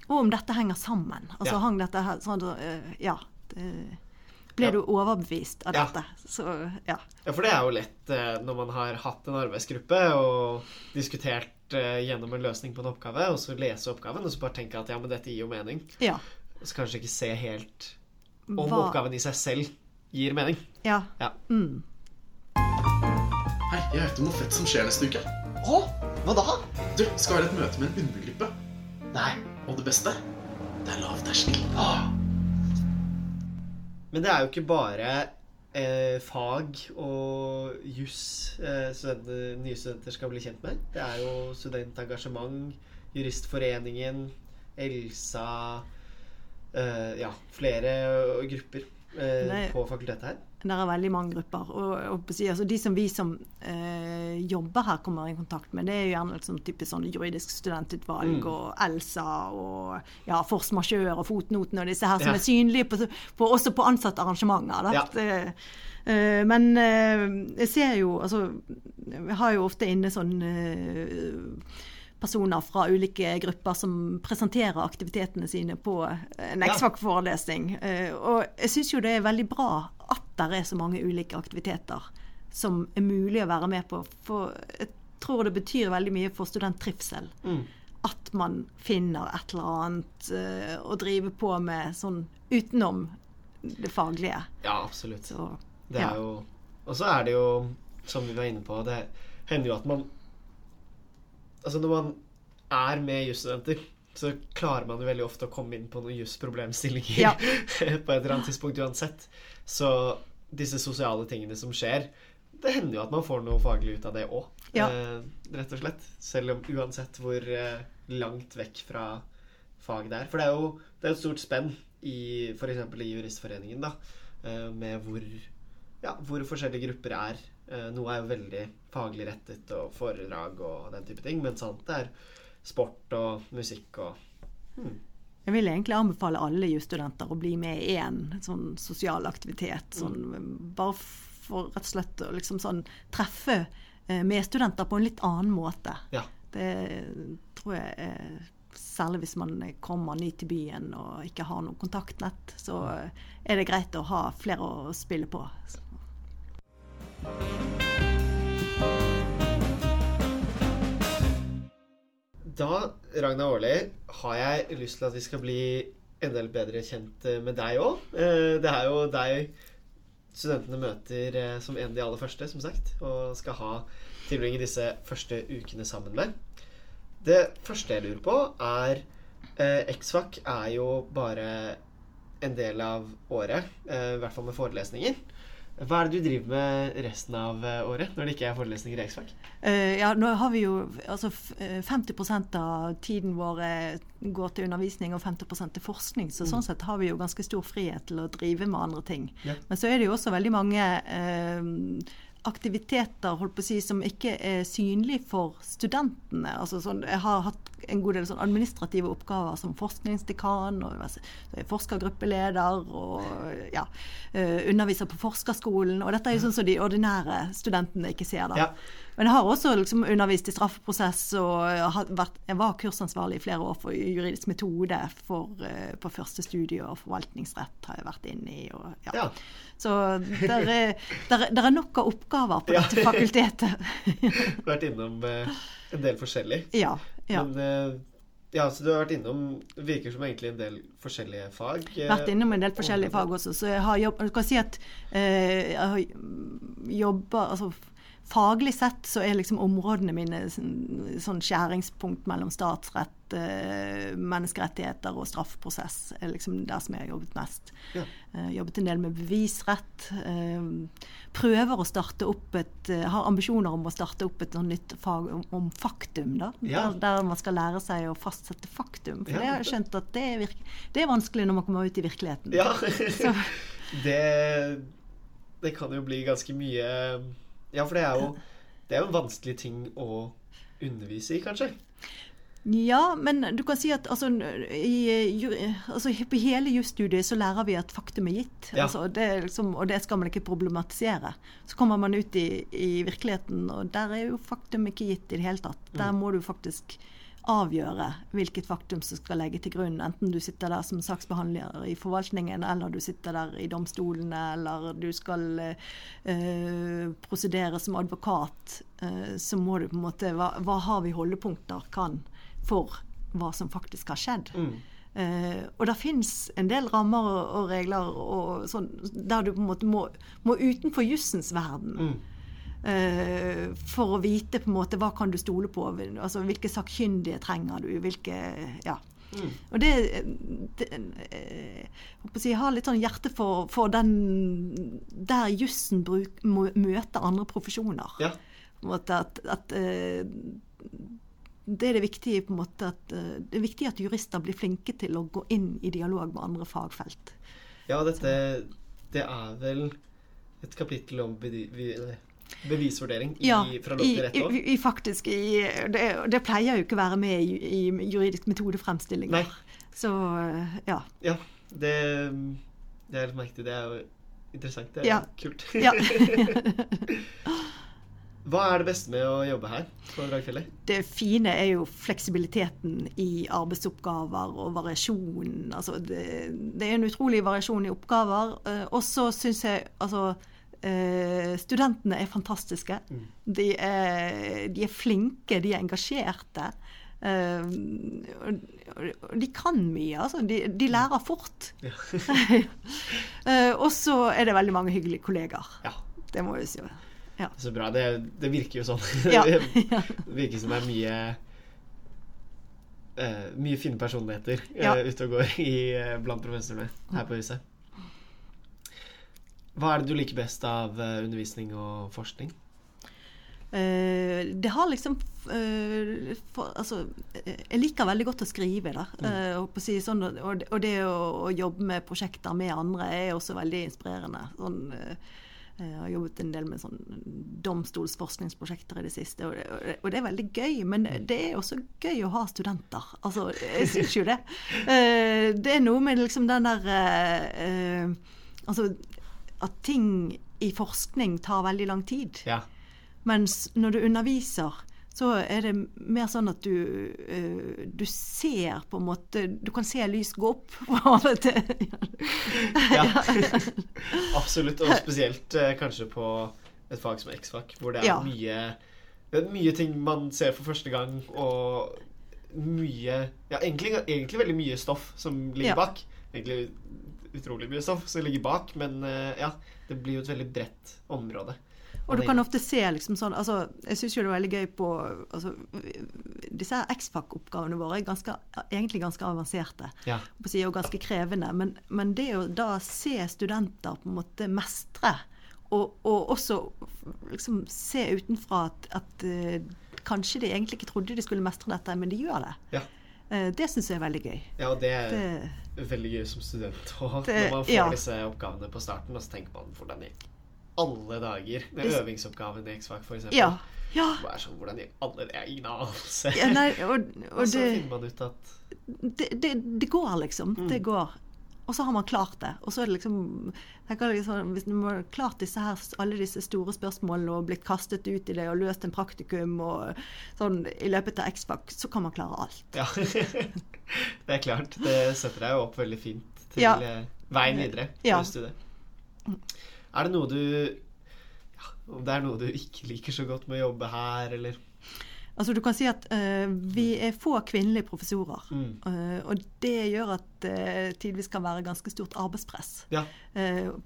Og om dette henger sammen. Altså Ja. hang dette her sånn øh, Ja. Det, ble Ja. du overbevist av dette? Så ja. Ja, for det er jo lett eh, når man har hatt en arbeidsgruppe og diskutert eh, gjennom en løsning på en oppgave, og så lese oppgaven og så bare tenke at ja, men dette gir jo mening. Ja. Og så kanskje ikke se helt om Hva- oppgaven i seg selv gir mening. Ja. Ja. Mm. Hei, jeg vet om noe fett som skjer neste uke. Å, hva da? Du, skal være et møte med en undergruppe. Nei. Og det beste, det er lav terskel. Men det er jo ikke bare eh, fag og juss eh, studenter, nye studenter skal bli kjent med. Det er jo studentengasjement, Juristforeningen, ELSA Ja, flere grupper eh, Nei. på fakultetet her. Det er veldig mange grupper. Og, og altså, de som vi som eh, jobber her, kommer i kontakt med, det er jo gjerne liksom, typisk sånn juridisk studentutvalg Mm. og ELSA og ja, force majeure og fotnoten og disse her som Ja. er synlige på, på, også på. Ja. Det, eh, men eh, jeg ser jo Altså, jeg har jo ofte inne sånn eh, personer fra ulike grupper som presenterer aktivitetene sine på en X-Fac-forelesning. Eh, Og jeg syns jo det er veldig bra at det er så mange ulike aktiviteter som er mulig å være med på. For jeg tror det betyr veldig mye for studenttrivsel. Mm. At man finner et eller annet uh, å drive på med sånn utenom det faglige. Ja, absolutt. Så Det ja. er jo Og så er det jo, som vi var inne på, det hender jo at man Altså når man er med jusstudenter, så klarer man jo veldig ofte å komme inn på noen jusproblemstillinger Ja. på et eller annet tidspunkt uansett. Så disse sosiale tingene som skjer, det hender jo at man får noe faglig ut av det òg. Ja. Eh, rett og slett. Selv om uansett hvor eh, langt vekk fra fag det er. For det er jo det er et stort spenn i f.eks. i Juristforeningen, da, eh, med hvor, ja, hvor forskjellige grupper er. Eh, Noe er jo veldig faglig rettet og foredrag og den type ting, mens annet er sport og musikk og hmm. Jeg vil egentlig anbefale alle jusstudenter å bli med i én sånn sosial aktivitet. Sånn, bare for rett og slett å liksom sånn treffe eh, medstudenter på en litt annen måte. Ja. Det tror jeg er Særlig hvis man kommer ny til byen og ikke har noe kontaktnett, så er det greit å ha flere å spille på. Da, Ragna Aarli, har jeg lyst til at vi skal bli enda litt bedre kjent eh, med deg òg. Det er jo deg studentene møter eh, som en av de aller første, som sagt, og skal ha tilbringe disse første ukene sammen med. Det første jeg lurer på, er Eh, X-Fac er jo bare en del av året, eh, i hvert fall med forelesninger. Hva er det du driver med resten av eh, året, når det ikke er forelesninger i X-Fac? Eh, ja, nå har vi jo altså eh, 50% av tiden vår eh, går til undervisning og 50% til forskning. Så sånn sett har vi jo ganske stor frihet til å drive med andre ting. Ja. Men så er det jo også veldig mange uh, aktiviteter holdt på å si, som ikke er synlige for studentene. Altså sånn, jeg har hatt en god del sånn administrative oppgaver som forskningsdekan og er forskergruppeleder og ja, eh, underviser på forskerskolen. Og dette er jo sånn som de ordinære studentene ikke ser. da. Ja. Men jeg har også liksom undervist i straffeprosess, og vært, jeg var kursansvarlig i flere år for juridisk metode for, eh, på første studie, og forvaltningsrett har jeg vært inne i. Og, ja. Ja. Så der er, der, er- der er nok av oppgaver på dette fakultetet. Vært innom eh, en del forskjellig. ja. ja. Men eh, ja, så du har vært innom virker som egentlig en del forskjellige fag. eh, vært innom en del forskjellige fag også. Så jeg har jobb, du kan si at eh, jeg har jobba altså, Faglig sett så er liksom områdene mine sånn, sånn skjæringspunkt mellom statsrett, eh, menneskerettigheter og straffeprosess. er liksom der som jeg har jobbet mest. Ja. Eh, jobbet en del med bevisrett. Eh, prøver å starte opp et eh, Har ambisjoner om å starte opp et sånn nytt fag om, om faktum. da, Ja. der, der man skal lære seg å fastsette faktum. For Ja, det har skjønt at det er, det er vanskelig når man kommer ut i virkeligheten. Ja. Det, det kan jo bli ganske mye Ja, for det er jo Det er jo en vanskelig ting å undervise i, kanskje. ja, men du kan si at altså, i, altså, på hele jusstudiet så lærer vi at faktum er gitt. Ja. Altså, det liksom, og det skal man ikke problematisere. Så kommer man ut i, i virkeligheten, og der er jo faktum ikke gitt i det hele tatt. Der må du faktisk avgjøre hvilket faktum som skal legge til grunn. Enten du sitter der som saksbehandler i forvaltningen, eller du sitter der i domstolene, eller du skal eh, prosedere som advokat. Eh, så må du på en måte Hva, hva har vi holdepunkter kan for hva som faktisk har skjedd? Mm. Uh, og det fins en del rammer og, og regler og sånn, der du på en måte må, må utenfor jussens verden. Mm. Eh, for å vite på en måte hva kan du stole på. altså Hvilke sakkyndige trenger du. hvilke, ja. Mm. Og det, det eh, jeg Jeg har litt sånn hjerte for, for den der jussen møter andre profesjoner. Ja. At, at eh, det er det viktige på en måte at det er viktig at jurister blir flinke til å gå inn i dialog med andre fagfelt. Ja, dette Det er vel et kapittel om bevisvurdering i, Ja, fra lov til rett i, òg. i faktisk i, det, det pleier jo ikke å være med i, i juridisk metodefremstillinger. Nei. Så ja. Ja, det, det er litt merkelig. Det er jo interessant. Det er Ja. kult. ja. Hva er det beste med å jobbe her på Dragfjellet? Det fine er jo fleksibiliteten i arbeidsoppgaver og variasjonen. Altså det, det er en utrolig variasjon i oppgaver. eh, Og så syns jeg altså eh, Studentene er fantastiske. De er, de er flinke, de er engasjerte. eh, og, de kan mye, altså. De, de lærer fort. Eh, og så er det veldig mange hyggelige kollegaer. Ja, Det må vi si. Ja. så bra. Det, det virker jo sånn. Ja. det virker som det er mye eh, mye fine personligheter eh, ute og går i, eh, blant professorene her på huset. Hva er det du liker best av eh, undervisning og forskning? Uh, det har liksom uh, for, Altså, jeg liker veldig godt å skrive, da. Og, å si sånn, og, det- og det å, å jobbe med prosjekter med andre er også veldig inspirerende. Sånn, jeg har jobbet en del med sånn domstolsforskningsprosjekter i det siste, og det, og det- er veldig gøy. Men det er også gøy å ha studenter. Altså, jeg syns jo det. Det er noe med liksom den der Altså at ting i forskning tar veldig lang tid. Ja. Mens når du underviser, så er det mer sånn at du, eh, du ser på en måte Du kan se lys gå opp. ja. Absolutt. Og spesielt eh, kanskje på et fag som X-fag, hvor det er Ja. mye det er mye ting man ser for første gang, og mye Ja, egentlig, egentlig veldig mye stoff som ligger Ja. bak. Egentlig utrolig mye stoff som ligger bak, men eh, ja, det blir jo et veldig bredt område. Og du kan ofte se liksom sånn altså, Jeg syns jo det er veldig gøy på altså, Disse X-FAC-oppgavene våre er ganske, egentlig ganske avanserte. Ja. Og ganske krevende. Men, men, det å da se studenter på en måte mestre, og, og også liksom se utenfra at, at uh, kanskje de egentlig ikke trodde de skulle mestre dette, men de gjør det. Ja. Uh, det syns jeg er veldig gøy. Ja, og det er det, veldig gøy som student. òg. når man får ja. disse oppgavene på starten, og så tenker man hvordan i alle dager det... øvingsoppgaven i X-Fac, f.eks. Ja. Ja. Sånn, hvordan i alle Det er ingen anelse. Ja, nei, og, og, og, så det, finner man ut at Det, det, det går, liksom. Mm. Det går. Og så har man klart det. Og så er det liksom, liksom Hvis man har klart disse her, alle disse store spørsmålene og blitt kastet ut i det og løst en praktikum og sånn i løpet av X-Fac, så kan man klare alt. Ja, det er klart. Det setter deg jo opp veldig fint til ja. Eh, veien videre ja. Er det noe du ja, Om det er noe du ikke liker så godt med å jobbe her, eller Altså du kan si at uh, vi er få kvinnelige professorer. Mm. Uh, og det gjør at det uh, tidvis kan være ganske stort arbeidspress. Ja.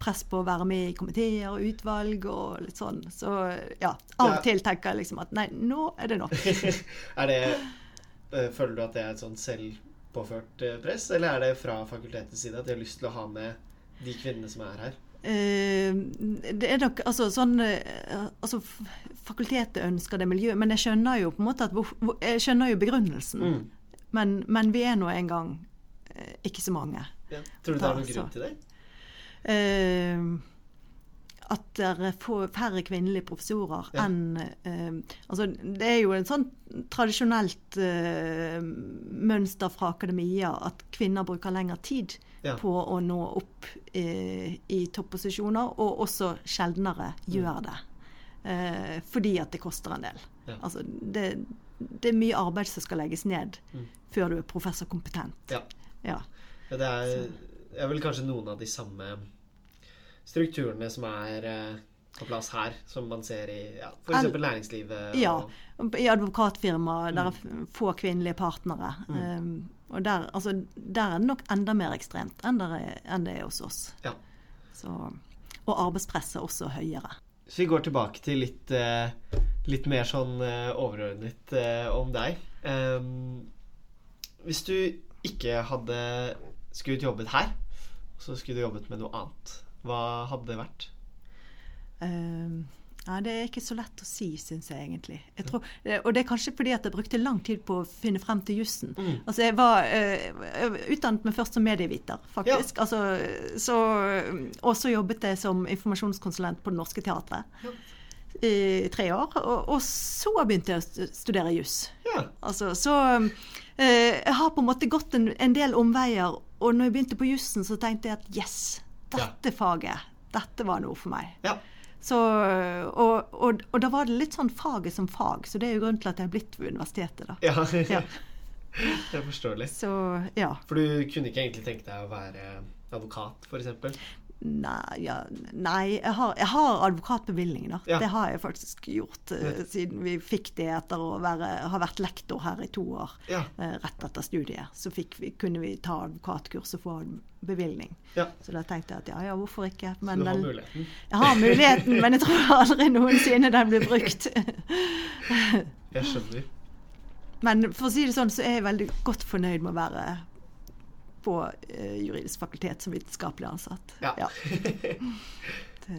press på å være med i komiteer og utvalg og litt sånn. Så ja, av og ja. til tenker jeg liksom at nei, nå er det nok. er det, føler du at det er et sånn selvpåført press, eller er det fra fakultetets side at de har lyst til å ha med de kvinnene som er her? Eh, det er nok altså sånn eh, altså, Fakultetet ønsker det miljøet, men jeg skjønner jo på en måte at Jeg skjønner jo begrunnelsen. Mm. Men, men, vi er nå en gang eh, ikke så mange. Ja. Tror du det er noen grunn til det? Uh, at det er færre kvinnelige professorer ja. enn eh, altså Det er jo en sånn tradisjonelt eh, mønster fra akademia at kvinner bruker lengre tid ja. på å nå opp eh, i topposisjoner, og også sjeldnere mm. gjør det. fordi at det koster en del. Ja. Altså det, det, er mye arbeid som skal legges ned mm. før du er professorkompetent. Ja. ja. det er, er vel kanskje noen av de samme strukturene som er eh, på plass her, som man ser i ja, f.eks. næringslivet? Ja, i advokatfirmaer der er mm. få kvinnelige partnere. Mm. Um, og der, altså, der, er det nok enda mer ekstremt enn det er, enn det er hos oss. Ja. Så, og arbeidspresset også høyere. Så vi går tilbake til litt, uh, litt mer sånn uh, overordnet om deg. Um, hvis du ikke hadde skulle jobbet her, så skulle du jobbet med noe annet. Hva hadde det vært? Um, ja, Det er ikke så lett å si, syns jeg egentlig. Jeg tror, og det er kanskje fordi at jeg brukte lang tid på å finne frem til jussen. Mm. Altså, jeg var uh, utdannet meg først som medieviter, faktisk. Ja. Altså, så, og så jobbet jeg som informasjonskonsulent på Det Norske Teatret. Ja. I tre år. Og, og, så begynte jeg å studere juss. Ja. Altså, så uh, jeg har på en måte gått en, en del omveier, og når jeg begynte på jussen, så tenkte jeg at yes, dette faget, dette var noe for meg. Ja. Så, og, og, og, da var det litt sånn faget som fag, så det er jo grunnen til at jeg har blitt ved universitetet. da. Ja, ja. det er forståelig. Så, ja. For du kunne ikke egentlig tenke deg å være advokat, f.eks.? Nei, ja, nei jeg, har, jeg har advokatbevilgning, da. Ja. Det har jeg faktisk gjort uh, siden vi fikk det etter å være, ha vært lektor her i to år. Ja. Uh, rett etter studiet. Så vi, kunne vi ta advokatkurs og få bevilgning. Ja. Så da tenkte jeg at ja, ja, hvorfor ikke? Men så du har muligheten? Jeg har muligheten, men jeg tror aldri noensinne den blir brukt. jeg skjønner. Men for å si det sånn, så er jeg veldig godt fornøyd med å være på eh, juridisk fakultet som vitenskapelig ansatt. Ja. ja. det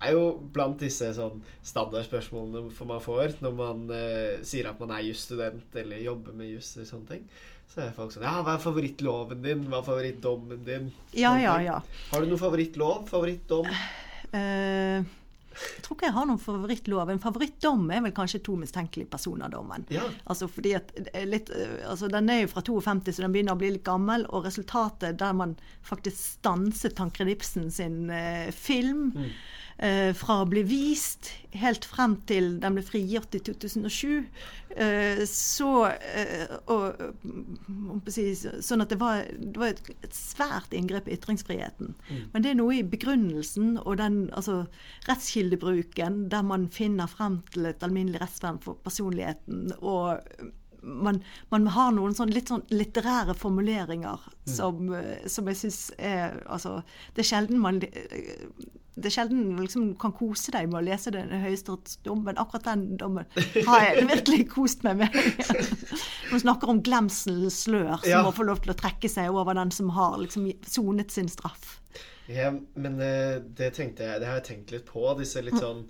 er jo blant disse sånn standardspørsmålene man får når man eh, sier at man er jusstudent eller jobber med juss eller sånne ting. Så er folk sånn Ja, hva er favorittloven din? Hva er favorittdommen din? Ja, ja, ja. Har du noen favorittlov? Favorittdom? Uh, jeg tror ikke jeg har noen favorittlov. En favorittdom er vel kanskje to mistenkelige personer-dommen. Ja. Altså fordi at litt, altså Den er jo fra 52, så den begynner å bli litt gammel. Og resultatet der man faktisk stanset Tankred Ibsen sin eh, film mm eh, fra bli vist helt frem til den ble frigjort i 2007. Eh, så eh, og, Sånn at det var, det var et, et, svært inngrep i ytringsfriheten. Mm. Men det er noe i begrunnelsen og den altså, rettskildebruken der man finner frem til et alminnelig rettsvern for personligheten. og man, man har noen sånn litt sånn litterære formuleringer som, eh, som jeg syns er Altså, det er sjelden man eh, det er sjelden liksom kan kose deg med å lese den høyesterettsdommen, men akkurat den dommen har jeg virkelig kost meg med. Man snakker om glemselens slør som Ja. må få lov til å trekke seg over den som har liksom sonet sin straff. Ja, men det, det tenkte jeg Det har jeg tenkt litt på. Disse litt sånn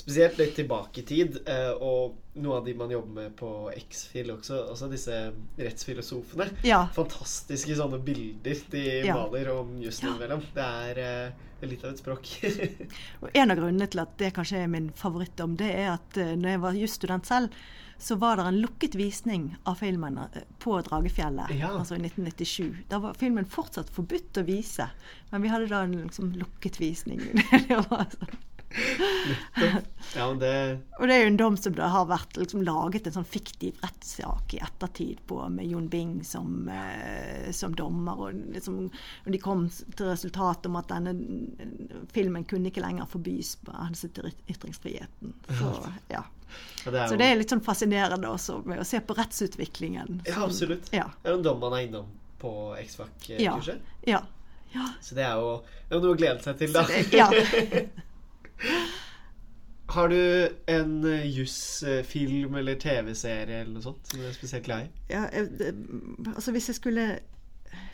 Spesielt litt tilbake i tid. eh, og noe av de man jobber med på X-Fil også. Altså disse rettsfilosofene. Ja. Fantastiske sånne bilder de Ja. maler om jussen innimellom. Det er eh, litt av et språk. Og En av grunnene til at det kanskje er min favorittdom, det er at uh, når jeg var jusstudent selv, så var det en lukket visning av filmen eh, på Dragefjellet, Ja. altså i 1997. Da var filmen fortsatt forbudt å vise, men vi hadde da en liksom lukket visning. det var sånn. Ja, det Og det er jo en dom som det har vært liksom, laget en sånn fiktiv rettssak i ettertid på, med Jon Bing som, eh, som dommer. Og, liksom, og de kom til resultatet om at denne filmen kunne ikke lenger forbys på ytringsfriheten. Så, ja. ja, det er Så det er litt sånn fascinerende også med å se på rettsutviklingen. Ja, absolutt. Ja. Det er jo en dom man er innom på X-Fac-kurset. ja. ja. Så det er jo det er noe å glede seg til, da. Det- ja. Har du en eh, jussfilm eller TV-serie eller noe sånt som du er spesielt glad i? Ja, jeg- det- altså hvis jeg skulle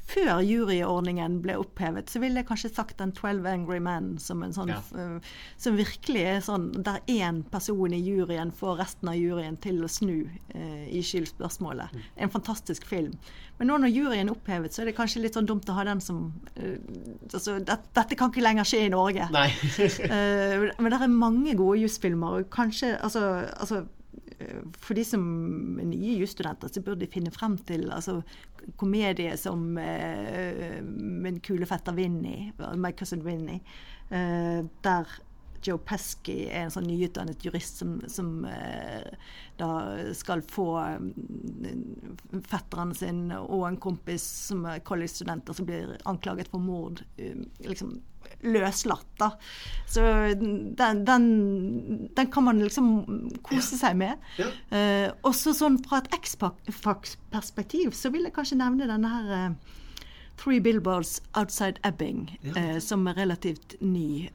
Før juryordningen ble opphevet, så ville jeg kanskje sagt den 'Twelve Angry Men' som en sånn Ja. eh, Som virkelig er sånn der én person i juryen får resten av juryen til å snu eh, i skyldspørsmålet. En fantastisk film. Men nå når juryen er opphevet, så er det kanskje litt sånn dumt å ha den som eh, altså, det, Dette kan ikke lenger skje i Norge. Nei. Eh, men det er mange gode jusfilmer, og kanskje altså, altså for de som er nye jusstudenter, så burde de finne frem til altså, komedier som uh, Min kule fetter Vinny, My Cousin Vinny, uh, der Joe Pesky er en sånn nyutdannet jurist som, som uh, da skal få eh, fetteren sin og en kompis som er college-studenter som blir anklaget for mord, eh, liksom løslatt. da. Så den, den, den kan man liksom kose seg med. Ja. Uh, også sånn fra et X-Fax-perspektiv så vil jeg kanskje nevne denne her uh, Three Billboards Outside Ebbing, eh, som er relativt ny.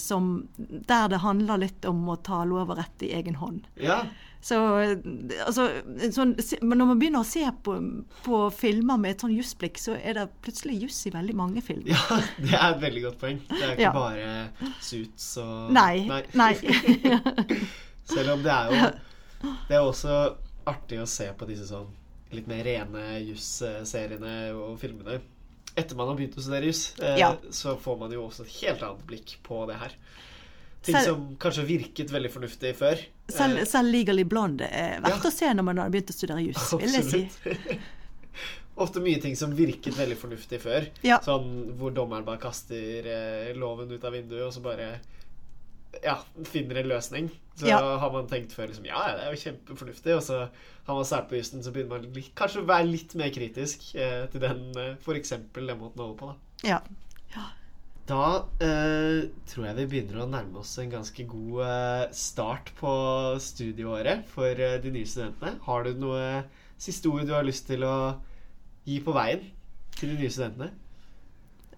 Som, der det handler litt om å ta lov og rett i egen hånd. Ja. Så, altså, sånn, når man begynner å se på, på filmer med et sånn jussblikk, så er det plutselig juss i veldig mange filmer. ja, det er et veldig godt poeng. Det er ikke Ja. bare suits og Nei. nei. Selv om det er jo Det er også artig å se på disse sånn litt mer rene juss-seriene og filmene. Etter man har begynt å studere juss, eh, Ja. så får man jo også et helt annet blikk på det her. Ting Selv- som kanskje virket veldig fornuftig før. Selv, Eh, selv Legally Blonde er verdt Ja. å se når man har begynt å studere jus, vil jeg si. Ofte mye ting som virket veldig fornuftig før. Ja. Sånn hvor dommeren bare kaster eh, loven ut av vinduet, og så bare ja, finner en løsning. Så Ja. har man tenkt før liksom Ja, det er jo kjempefornuftig. Og så har man sært på jussen, så begynner man litt, kanskje å være litt mer kritisk eh, til den, eh, eksempel den måten å holde på, da. Ja. Da eh, tror jeg vi begynner å nærme oss en ganske god eh, start på studieåret for eh, de nye studentene. Har du noe siste ord du har lyst til å gi på veien til de nye studentene?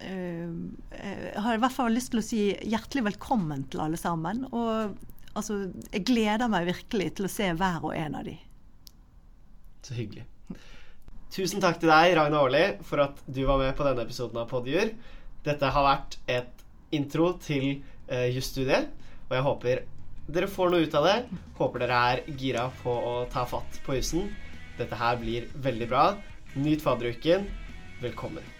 Eh, jeg har i hvert fall lyst til å si hjertelig velkommen til alle sammen. Og altså, jeg gleder meg virkelig til å se hver og en av de. Så hyggelig. Tusen takk til deg, Ragna Aarli, for at du var med på denne episoden av Podjur. Dette har vært et intro til uh, jusstudiet, og jeg håper dere får noe ut av det. Håper dere er gira på å ta fatt på jussen. Dette her blir veldig bra. Nyt fadderuken. Velkommen.